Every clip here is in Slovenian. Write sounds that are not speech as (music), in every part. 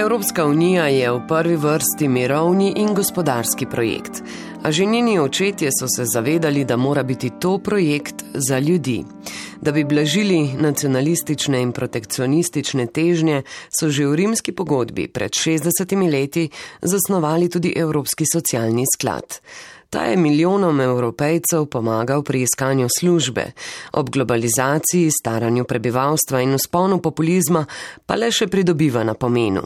Evropska unija je v prvi vrsti mirovni in gospodarski projekt, a že njeni očetje so se zavedali, da mora biti to projekt za ljudi. Da bi blažili nacionalistične in protekcionistične težnje, so že v rimski pogodbi pred 60 leti zasnovali tudi Evropski socialni sklad. Ta je milijonom evropejcev pomagal pri iskanju službe, ob globalizaciji, staranju prebivalstva in usponu populizma pa le še pridobiva na pomenu.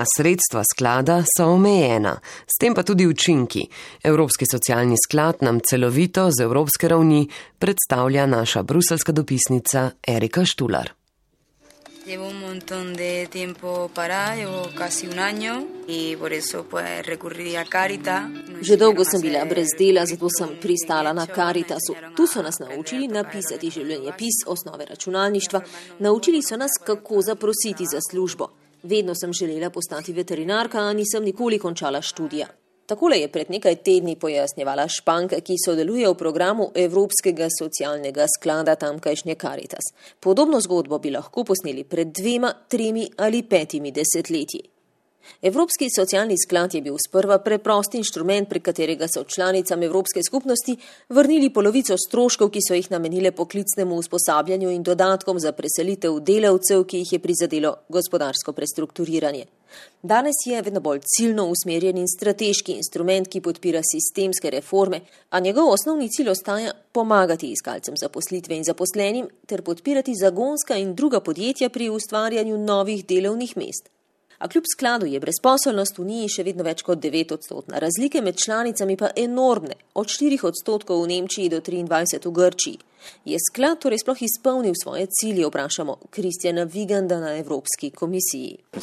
A sredstva sklada so omejena, s tem pa tudi učinki. Evropski socialni sklad nam celovito z evropske ravni predstavlja naša bruselska dopisnica Erika Štular. Llevo un montón de tiempo parada, llevo casi un año Caritas. Že dolgo sem bila brez dela, zato sem pristala na Caritasu. Tu so nas naučili napisati življenjepis osnove računalništva, naučili so nas, kako zaprositi za službo. Vedno sem želela postati veterinarka, a nisem nikoli končala študija. Takole je pred nekaj tedni pojasnjevala Španka, ki sodeluje v programu Evropskega socialnega sklada tamkajšnje Caritas. Podobno zgodbo bi lahko posneli pred dvema, tremi ali petimi desetletji. Evropski socialni sklad je bil sprva preprost inštrument, prek katerega so članicam Evropske skupnosti vrnili polovico stroškov, ki so jih namenile poklicnemu usposabljanju in dodatkom za preselitev delavcev, ki jih je prizadelo gospodarsko prestrukturiranje. Danes je vedno bolj ciljno usmerjen in strateški instrument, ki podpira sistemske reforme, a njegov osnovni cilj ostaja pomagati iskalcem zaposlitve in zaposlenim ter podpirati zagonska in druga podjetja pri ustvarjanju novih delovnih mest. A kljub skladu je brezposelnost v Uniji še vedno več kot 9 odstotna, razlike med članicami pa enormne, od 4 odstotkov v Nemčiji do 23 v Grčiji. Je sklad torej sploh izpolnil svoje cilje, vprašamo Kristjana Viganda na Evropski komisiji. Uh,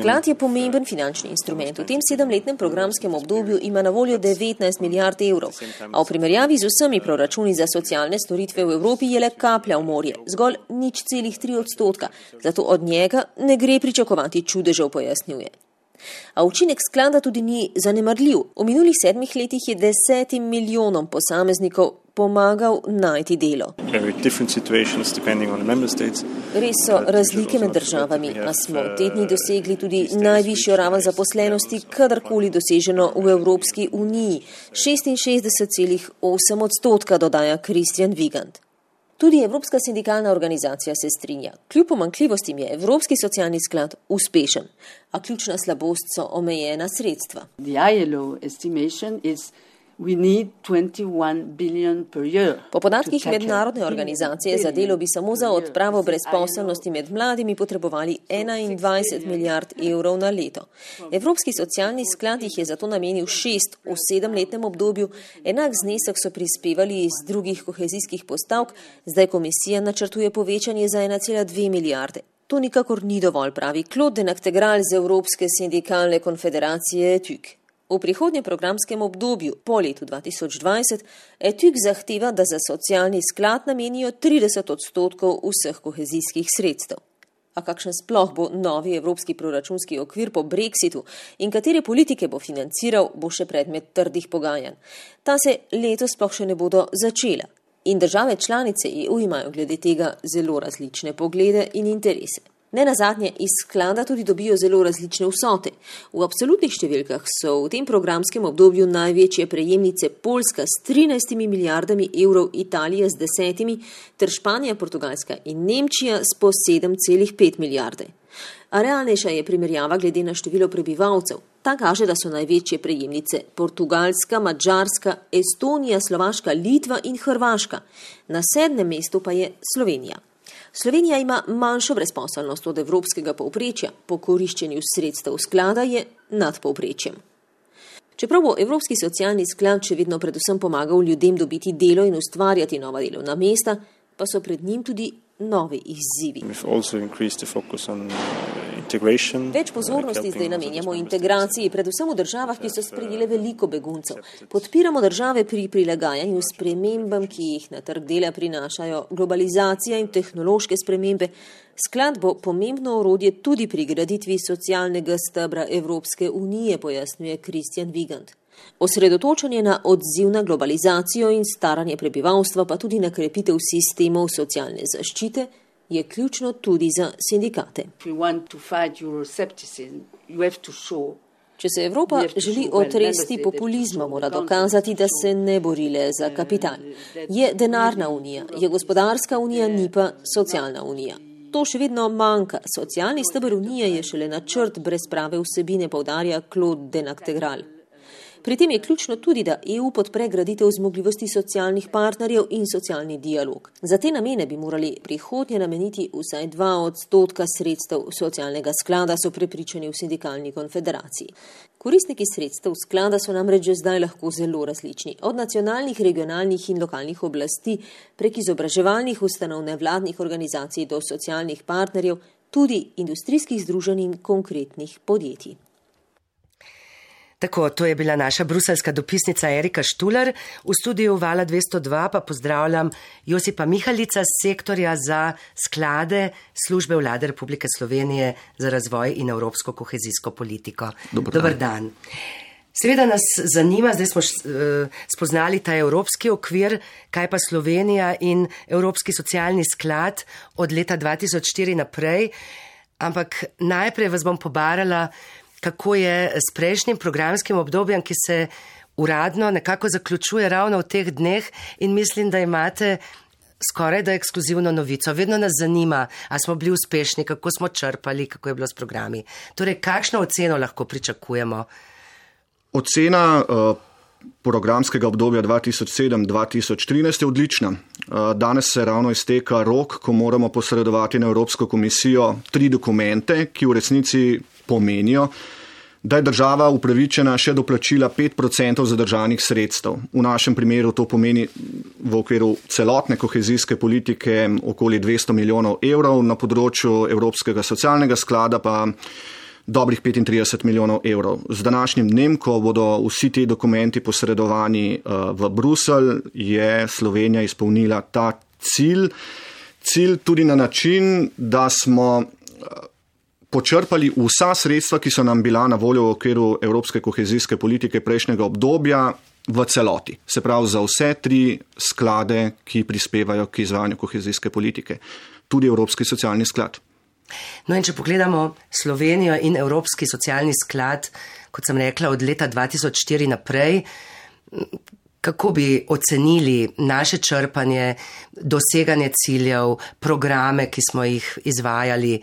sklad je pomemben finančni instrument. V tem sedemletnem programskem obdobju ima na voljo 19 milijard evrov, a v primerjavi z vsemi proračuni za socialne storitve v Evropi je le kaplja v morje, zgolj nič celih tri odstotka, zato od njega ne gre pričakovati čudežev, pojasnjuje. A učinek sklada tudi ni zanemarljiv. V minulih sedmih letih je desetim milijonom posameznikov pomagal najti delo. Res so razlike med državami, a smo v tedni dosegli tudi najvišjo raven zaposlenosti, kadarkoli doseženo v Evropski uniji. 66,8 odstotka dodaja Kristjan Vigand. Tudi Evropska sindikalna organizacija se strinja. Kljub pomankljivostim je Evropski socialni sklad uspešen, a ključna slabost so omejena sredstva. Po podatkih mednarodne organizacije za delo bi samo za odpravo brezposelnosti med mladimi potrebovali 21 milijard evrov na leto. Evropski socialni sklad jih je zato namenil šest v sedemletnem obdobju, enak znesek so prispevali iz drugih kohezijskih postavk, zdaj komisija načrtuje povečanje za 1,2 milijarde. To nikakor ni dovolj, pravi Claude Denactegral z Evropske sindikalne konfederacije TÜK. V prihodnjem programskem obdobju po letu 2020 ETUK zahteva, da za socialni sklad namenijo 30 odstotkov vseh kohezijskih sredstev. A kakšen sploh bo novi evropski proračunski okvir po brexitu in katere politike bo financiral, bo še predmet trdih pogajanj. Ta se letos sploh še ne bodo začela. In države članice EU imajo glede tega zelo različne poglede in interese. Ne na zadnje iz sklada tudi dobijo zelo različne vsote. V absolutnih številkah so v tem programskem obdobju največje prejemnice Poljska s 13 milijardami evrov, Italija s 10, ter Španija, Portugalska in Nemčija s po 7,5 milijarde. A realnejša je primerjava glede na število prebivalcev. Ta kaže, da so največje prejemnice Portugalska, Mačarska, Estonija, Slovaška, Litva in Hrvaška. Na sedmem mestu pa je Slovenija. Slovenija ima manjšo brezposelnost od evropskega povprečja, po koriščenju sredstev sklada je nad povprečjem. Čeprav bo Evropski socialni sklad še vedno predvsem pomagal ljudem dobiti delo in ustvarjati nova delovna mesta, pa so pred njim tudi novi izzivi. Več pozornosti zdaj namenjamo integraciji, predvsem v državah, ki so sprejele veliko beguncev. Podpiramo države pri prilagajanju spremembam, ki jih na trg dela prinašajo globalizacija in tehnološke spremembe. Sklad bo pomembno orodje tudi pri graditvi socialnega stebra Evropske unije, pojasnjuje Kristjan Vigand. Osredotočanje na odziv na globalizacijo in staranje prebivalstva, pa tudi na krepitev sistemov socialne zaščite, je ključno tudi za sindikate. Če se Evropa želi otresti populizma, mora dokazati, da se ne bori le za kapital. Je denarna unija, je gospodarska unija, ni pa socialna unija. To še vedno manjka. Socialni stebr unije je šele načrt brez prave vsebine, povdarja Claude Denactegral. Pri tem je ključno tudi, da EU podpre graditev zmogljivosti socialnih partnerjev in socialni dialog. Za te namene bi morali prihodnje nameniti vsaj dva odstotka sredstev socialnega sklada, so prepričani v sindikalni konfederaciji. Koristniki sredstev sklada so namreč že zdaj lahko zelo različni. Od nacionalnih, regionalnih in lokalnih oblasti prek izobraževalnih ustanov nevladnih organizacij do socialnih partnerjev, tudi industrijskih združenj in konkretnih podjetij. Tako, to je bila naša bruselska dopisnica Erika Štuler. V studiu Vala 202 pa pozdravljam Josipa Mihalica z sektorja za sklade službe vlade Republike Slovenije za razvoj in evropsko kohezijsko politiko. Dobar dan. Dobar dan. Seveda nas zanima, zdaj smo uh, spoznali ta evropski okvir, kaj pa Slovenija in Evropski socialni sklad od leta 2004 naprej. Ampak najprej vas bom pobarala, kako je s prejšnjim programskim obdobjem, ki se uradno nekako zaključuje ravno v teh dneh in mislim, da imate skoraj da ekskluzivno novico. Vedno nas zanima, a smo bili uspešni, kako smo črpali, kako je bilo s programi. Torej, kakšno oceno lahko pričakujemo? Ocena uh, programskega obdobja 2007-2013 je odlična. Uh, danes se ravno izteka rok, ko moramo posredovati na Evropsko komisijo tri dokumente, ki v resnici pomenijo, da je država upravičena še do plačila 5% zadržanih sredstev. V našem primeru to pomeni v okviru celotne kohezijske politike okoli 200 milijonov evrov, na področju Evropskega socialnega sklada pa dobrih 35 milijonov evrov. Z današnjim dnem, ko bodo vsi ti dokumenti posredovani uh, v Brusel, je Slovenija izpolnila ta cilj. Cilj tudi na način, da smo uh, počrpali vsa sredstva, ki so nam bila na voljo v okviru Evropske kohezijske politike prejšnjega obdobja v celoti. Se pravi za vse tri sklade, ki prispevajo k izvajanju kohezijske politike. Tudi Evropski socialni sklad. No in če pogledamo Slovenijo in Evropski socialni sklad, kot sem rekla, od leta 2004 naprej, kako bi ocenili naše črpanje, doseganje ciljev, programe, ki smo jih izvajali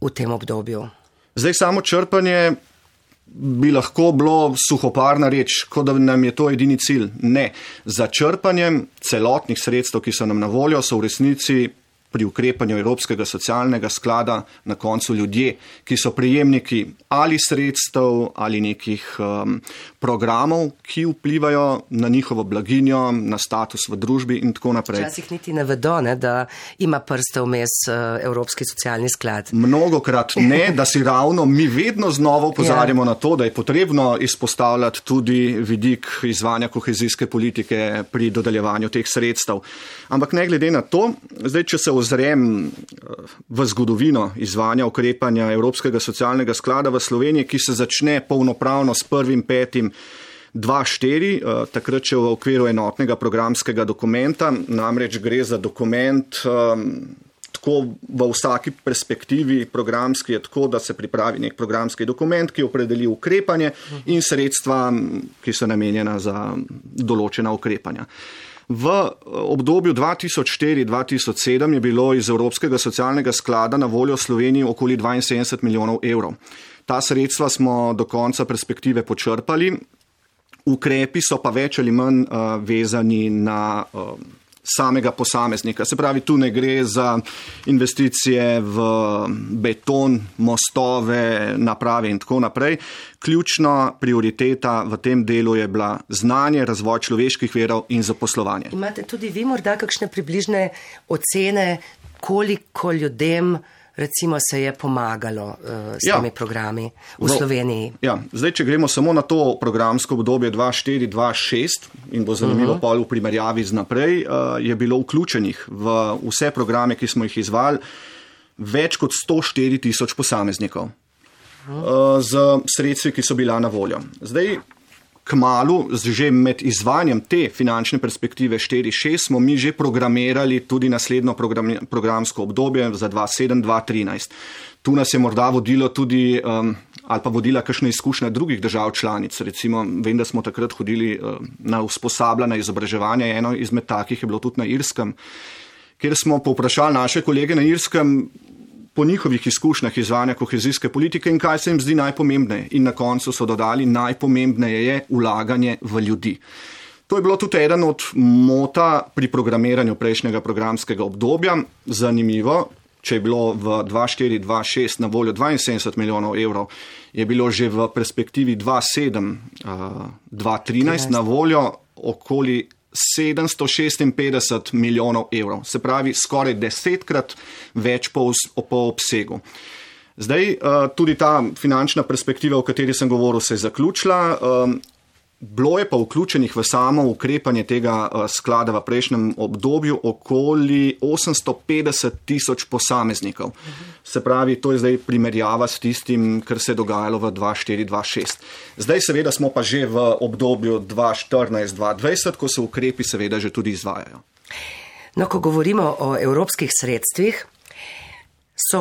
v tem obdobju? Zdaj samo črpanje bi lahko bilo suhoparna reč, kot da nam je to edini cilj. Ne. Za črpanjem celotnih sredstev, ki so nam na voljo, so v resnici pri ukrepanju Evropskega socialnega sklada na koncu ljudje, ki so prijemniki ali sredstev ali nekih um, programov, ki vplivajo na njihovo blaginjo, na status v družbi in tako naprej. Včasih niti ne vedo, ne, da ima prste vmes uh, Evropski socialni sklad. Mnogokrat ne, (laughs) da si ravno mi vedno znova upozarjamo ja. na to, da je potrebno izpostavljati tudi vidik izvanja kohezijske politike pri dodeljevanju teh sredstev. Ampak ne glede na to, zdaj, če se ozrem eh, v zgodovino izvanja ukrepanja Evropskega socialnega sklada v Sloveniji, ki se začne polnopravno s prvim petim 2.4, eh, takrat še v okviru enotnega programskega dokumenta, namreč gre za dokument. Um, Tako v vsaki perspektivi programski je tako, da se pripravi nek programski dokument, ki opredeli ukrepanje in sredstva, ki so namenjena za določena ukrepanja. Uh, V eh, obdobju 2004-2007 je bilo iz Evropskega socialnega sklada na voljo Sloveniji okoli 72 milijonov evrov. Ta sredstva smo do konca perspektive počrpali. Ukrepi so pa več ali manj uh, vezani na uh, samega posameznika. Se pravi, tu ne gre za investicije v beton, mostove, naprave in tako naprej. Ključna prioriteta v tem delu je bila znanje, razvoj človeških verov in zaposlovanje. Imate tudi vi morda kakšne približne ocene, koliko ljudem recimo se je pomagalo uh, s ja. temi programi v, v Sloveniji. Ja. Zdaj, če gremo samo na to programsko obdobje 2004-2006 in bo zanimivo uh. -huh. pol v primerjavi z naprej, uh, je bilo vključenih v vse programe, ki smo jih izvali, več kot 104 tisoč posameznikov uh -huh. uh, z sredstvi, ki so bila na voljo. Zdaj, kmalu, že med izvanjem te finančne perspektive 4.6, smo mi že programirali tudi naslednjo program, programsko obdobje za 2007-2013. Tu nas je morda vodilo tudi um, ali pa vodila kakšna izkušnja drugih držav članic. Recimo, vem, da smo takrat hodili um, na usposabljanje izobraževanje, eno izmed takih je bilo tudi na Irskem, kjer smo povprašali naše kolege na Irskem, po njihovih izkušnjah izvajanja kohezijske politike in kaj se jim zdi najpomembneje. In na koncu so dodali, najpomembneje je ulaganje v ljudi. To je bilo tudi eden od mota pri programiranju prejšnjega programskega obdobja. Zanimivo, če je bilo v 2004-2006 na voljo 72 milijonov evrov, je bilo že v perspektivi 2007-2013 uh, na voljo okoli 756 milijonov evrov, se pravi skoraj desetkrat več po, po obsegu. Zdaj, eh, tudi ta finančna perspektiva, o kateri sem govoril, se je zaključila. Bilo je pa vključenih v samo ukrepanje tega uh, sklada v prejšnjem obdobju okoli 850 tisoč posameznikov. Se pravi, to je zdaj primerjava s tistim, kar se je dogajalo v 2004-2006. Zdaj seveda smo pa že v obdobju 2014-2020, ko se ukrepi seveda že tudi izvajajo. No, ko govorimo o evropskih sredstvih,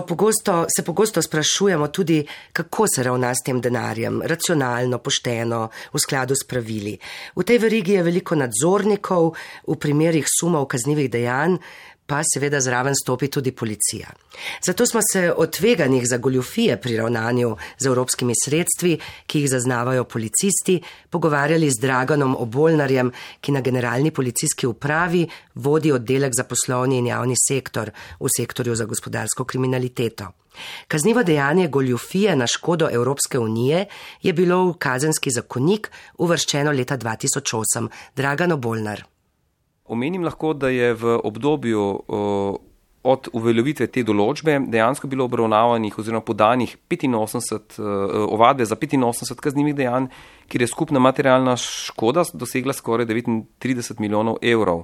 Pogosto, se pogosto sprašujemo tudi, kako se ravna s tem denarjem, racionalno, pošteno, v skladu s pravili. V tej verigi je veliko nadzornikov, v primerih sumov kaznjivih dejanj pa seveda zraven stopi tudi policija. Zato smo se o tveganjih za goljufije pri ravnanju z evropskimi sredstvi, ki jih zaznavajo policisti, pogovarjali z Draganom Obolnarjem, ki na generalni policijski upravi vodi oddelek za poslovni in javni sektor v sektorju za gospodarsko kriminaliteto. Kaznivo dejanje goljufije na škodo Evropske unije je bilo v kazenski zakonik uvrščeno leta 2008. Dragan Obolnar. Omenim lahko, da je v obdobju od uveljavitve te določbe dejansko bilo obravnavanih oziroma podanih 85, ovadbe za 85 kaznjivih dejanj, kjer je skupna materialna škoda dosegla skoraj 39 milijonov evrov.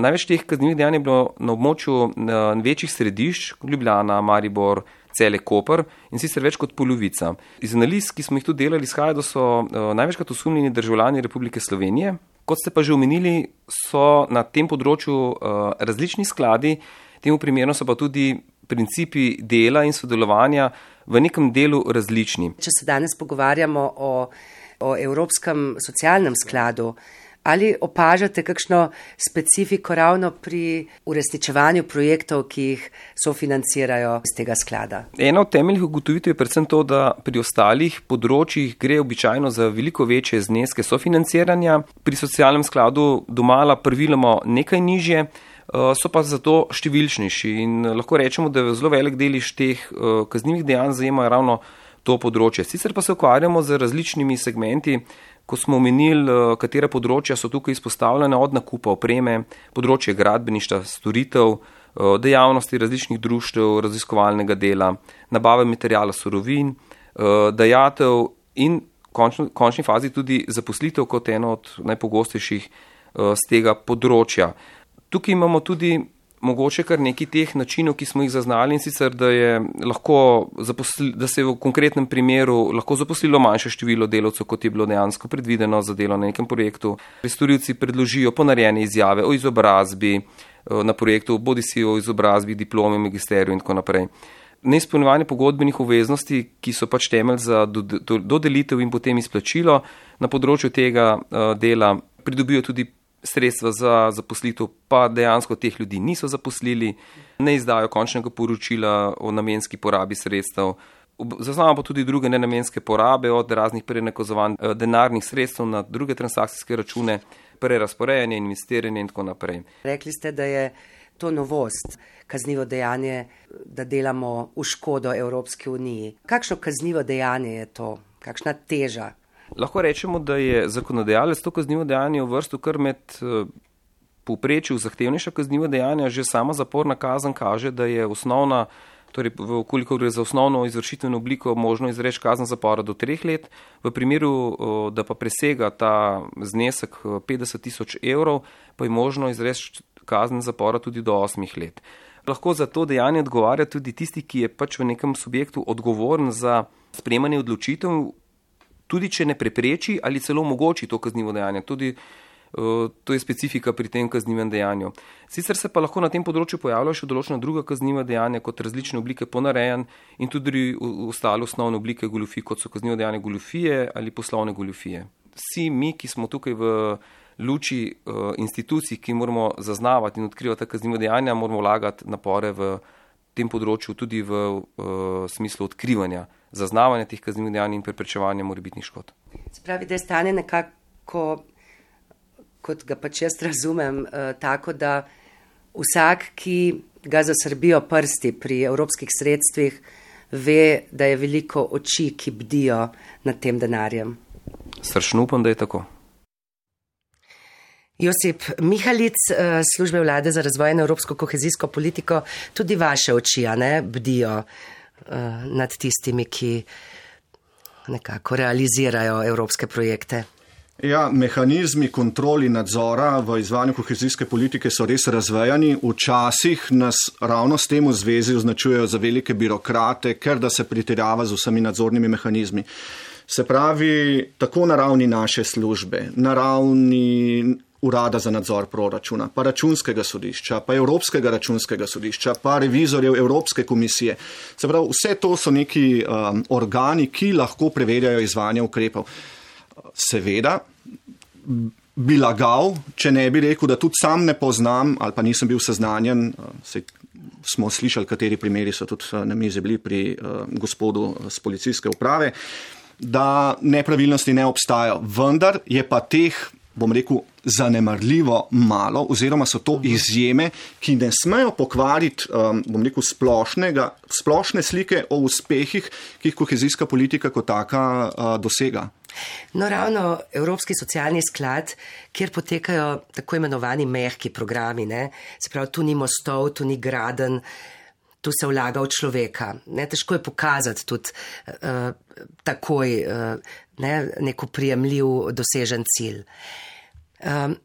Največ teh kaznjivih dejanj je bilo na območju večjih središč, Ljubljana, Maribor, Cele Koper in sicer več kot polovica. Iz analiz, ki smo jih tu delali, izhaja, da so največkrat osumljeni državljani Republike Slovenije, Kot ste pa že omenili, so na tem področju uh, različni skladi, temu primerno so pa tudi principi dela in sodelovanja v nekem delu različni. Če se danes pogovarjamo o, o Evropskem socialnem skladu, Ali opažate kakšno specifiko ravno pri uresničevanju projektov, ki jih sofinancirajo iz tega sklada? Ena od temeljnih ugotovitev je predvsem to, da pri ostalih področjih gre običajno za veliko večje zneske sofinanciranja, pri socialnem skladu domala praviloma nekaj nižje. Eh, so pa zato številčnejši in lahko rečemo, da zelo velik deliš teh eh, kaznjivih dejanj zajema ravno to področje. Sicer pa se ukvarjamo z različnimi segmenti, ko smo omenili, eh, katera področja so tukaj izpostavljena, od nakupa opreme, področje gradbeništva, storitev, eh, dejavnosti različnih društev, raziskovalnega dela, nabave materijala surovin, eh, dajatev in v končni fazi tudi zaposlitev kot eno od najpogostejših z tega področja. Tukaj imamo tudi mogoče kar nekaj teh načinov, ki smo jih zaznali in sicer, da, lahko da se je v konkretnem primeru lahko zaposlilo manjše število delavcev, kot je bilo dejansko predvideno za delo na nekem projektu. Storilci predložijo ponarjene izjave o izobrazbi eh, na projektu, bodi si o izobrazbi, diplomi, magisteriju in tako naprej. Neizpolnjevanje pogodbenih obveznosti, ki so pač temelj za dodelitev in potem izplačilo na področju tega uh, dela, pridobijo tudi sredstva za zaposlitev, pa dejansko teh ljudi niso zaposlili, ne izdajo končnega poročila o namenski porabi sredstev. Zaznamo pa tudi druge nenamenske porabe, od raznih prenekozovanj eh, denarnih sredstev na druge transakcijske račune, prerasporejanje, investiranje in tako naprej. Rekli ste, da je to novost, kaznivo dejanje, da delamo v škodo Evropske unije. Kakšno kaznivo dejanje je to? Kakšna teža? Lahko rečemo, da je zakonodajalec to kaznivo dejanje vrstil kar med eh, povprečju zahtevnejša kazniva dejanja, že sama zaporna kazen kaže, da je osnovna, torej koliko gre za osnovno izvršitveno obliko, možno izreči kazen zapora do treh let. V primeru, da pa presega ta znesek 50 eh, tisoč evrov, pa je možno izreči kazen zapora tudi do osmih let. Lahko za to dejanje odgovarja tudi tisti, ki je pač v nekem subjektu odgovoren za sprejemanje odločitev tudi če ne prepreči ali celo omogoči to kaznivo dejanje. Tudi uh, to je specifika pri tem kaznivem dejanju. Sicer se pa lahko na tem področju pojavljajo še določena druga kazniva dejanja, kot različne oblike ponarejanj in tudi ostale osnovne oblike goljufij, kot so kaznivo dejanje goljufije ali poslovne goljufije. Vsi mi, ki smo tukaj v luči uh, institucij, ki moramo zaznavati in odkrivati kaznivo dejanja, moramo vlagati napore v tem področju tudi v uh, smislu odkrivanja, zaznavanja teh kaznivih dejanj in preprečevanja morebitnih škod. Spravi, da je stanje nekako, kot ga pač jaz razumem, uh, tako, da vsak, ki ga zasrbijo prsti pri evropskih sredstvih, ve, da je veliko oči, ki bdijo nad tem denarjem. Srčno upam, da je tako. Josip Mihalic, eh, službe vlade za razvoj in evropsko kohezijsko politiko, tudi vaše oči, ne, bdijo uh, nad tistimi, ki nekako realizirajo evropske projekte. Ja, mehanizmi kontroli nadzora v izvajanju kohezijske politike so res razvejani. Včasih nas ravno s tem v zvezi označujejo za velike birokrate, ker da se pritirava z vsemi nadzornimi mehanizmi. Se pravi, tako na ravni naše službe, na ravni urada za nadzor proračuna, pa računskega sodišča, pa Evropskega računskega sodišča, pa revizorjev Evropske komisije. Se pravi, vse to so neki um, organi, ki lahko preverjajo izvajanje ukrepov. Seveda bi lagal, če ne bi rekel, da tudi sam ne poznam ali pa nisem bil seznanjen, uh, se, smo slišali, kateri primeri so tudi uh, na mizi bili pri uh, gospodu z policijske uprave, da nepravilnosti ne obstajajo. Vendar je pa teh bom rekel, zanemarljivo malo, oziroma so to izjeme, ki ne smejo pokvariti, um, bom rekel, splošne slike o uspehih, ki jih kohezijska politika kot taka uh, dosega. No, ravno Evropski socialni sklad, kjer potekajo tako imenovani mehki programi, ne? se pravi, tu ni mostov, tu ni graden, tu se vlaga v človeka. Ne? Težko je pokazati tudi uh, takoj uh, ne? neko prijemljiv dosežen cilj. Um,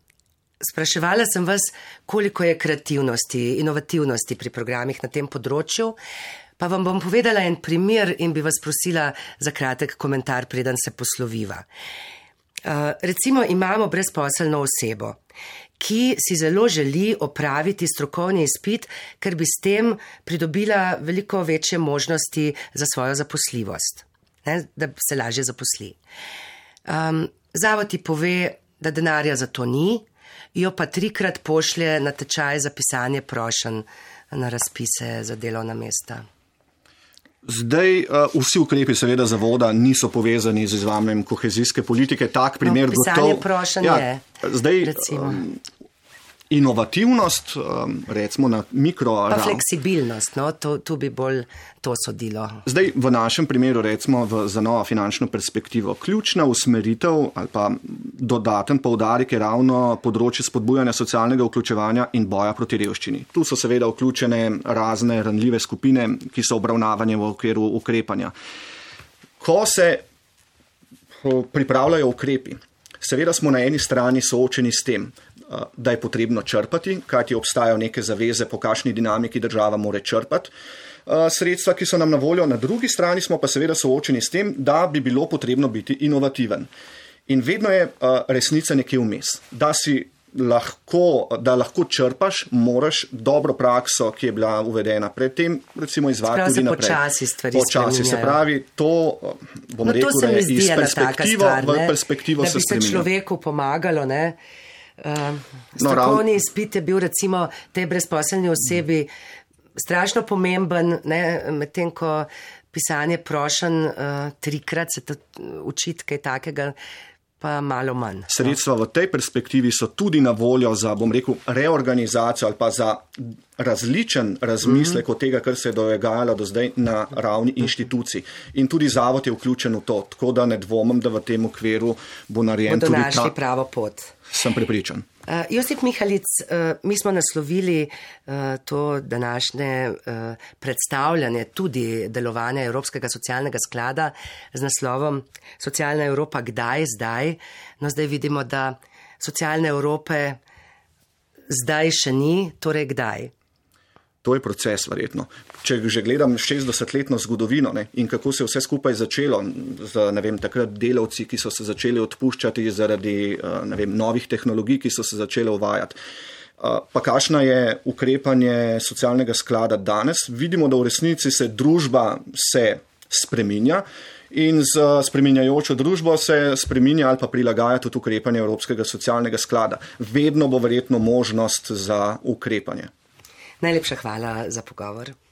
spraševala sem vas, koliko je kreativnosti, inovativnosti pri programih na tem področju. Pa vam bom povedala en primer in bi vas prosila za kratek komentar, preden se posloviva. Uh, recimo imamo brezposelno osebo, ki si zelo želi opraviti strokovni izpit, ker bi s tem pridobila veliko večje možnosti za svojo zaposljivost, ne, da se lažje zaposli. Um, zavod ti pove, da denarja za to ni, jo pa trikrat pošlje na tečaj za pisanje prošen na razpise za delovna mesta. Zdaj, uh, vsi ukrepi, seveda, zavoda niso povezani z izvajanjem kohezijske politike. Tak primer, no, pisanje gotov, prošen ja, je. Zdaj, um, inovativnost, um, recimo na mikro. Pa fleksibilnost, no, to, tu bi bolj to sodilo. Zdaj, v našem primeru, recimo v, za novo finančno perspektivo, ključna usmeritev ali pa dodaten povdarik je ravno področje spodbujanja socialnega vključevanja in boja proti revščini. Tu so seveda vključene razne ranljive skupine, ki so obravnavanje v okviru ukrepanja. Ko se pripravljajo ukrepi, seveda smo na eni strani soočeni s tem, da je potrebno črpati, kajti obstajajo neke zaveze, po kakšni dinamiki država more črpati sredstva, ki so nam na voljo. Na drugi strani smo pa seveda soočeni s tem, da bi bilo potrebno biti inovativen. In vedno je resnica nekje vmes. Da si lahko, da lahko črpaš, moraš dobro prakso, ki je bila uvedena predtem, recimo izvajati tudi naprej. Počasi stvari počasi se pravi, to bom no, rekel, to da je iz perspektivo, stvar, v perspektivo se spremenilo. Da bi se človeku pomagalo, ne? Uh, strokovni no, izpit je bil recimo tej brezposelni osebi strašno pomemben, medtem ko pisanje prošen uh, trikrat se učiti kaj takega. Pa malo manj. Sredstva v tej perspektivi so tudi na voljo za, bom rekel, reorganizacijo ali pa za različen razmislek mm -hmm. od tega, kar se je dogajalo do zdaj na ravni inštitucij. In tudi zavod je vključen v to, tako da ne dvomim, da v tem okviru bo narejen tudi ta pravo pot. Sem pripričan. Uh, Josip Mihalic, uh, mi smo naslovili uh, to današnje uh, predstavljanje tudi delovanja Evropskega socialnega sklada z naslovom Socialna Evropa kdaj, zdaj. No, zdaj vidimo, da socialne Evrope zdaj še ni, torej kdaj. To je proces, verjetno. Če že gledam 60-letno zgodovino ne, in kako se je vse skupaj začelo, z vem, takrat delavci, ki so se začeli odpuščati zaradi vem, novih tehnologij, ki so se začele uvajati. Pa kakšno je ukrepanje socialnega sklada danes? Vidimo, da v resnici se družba se spreminja in z spreminjajočo družbo se spreminja ali pa prilagaja tudi ukrepanje Evropskega socialnega sklada. Vedno bo verjetno možnost za ukrepanje. Najlepša hvala za pogovor.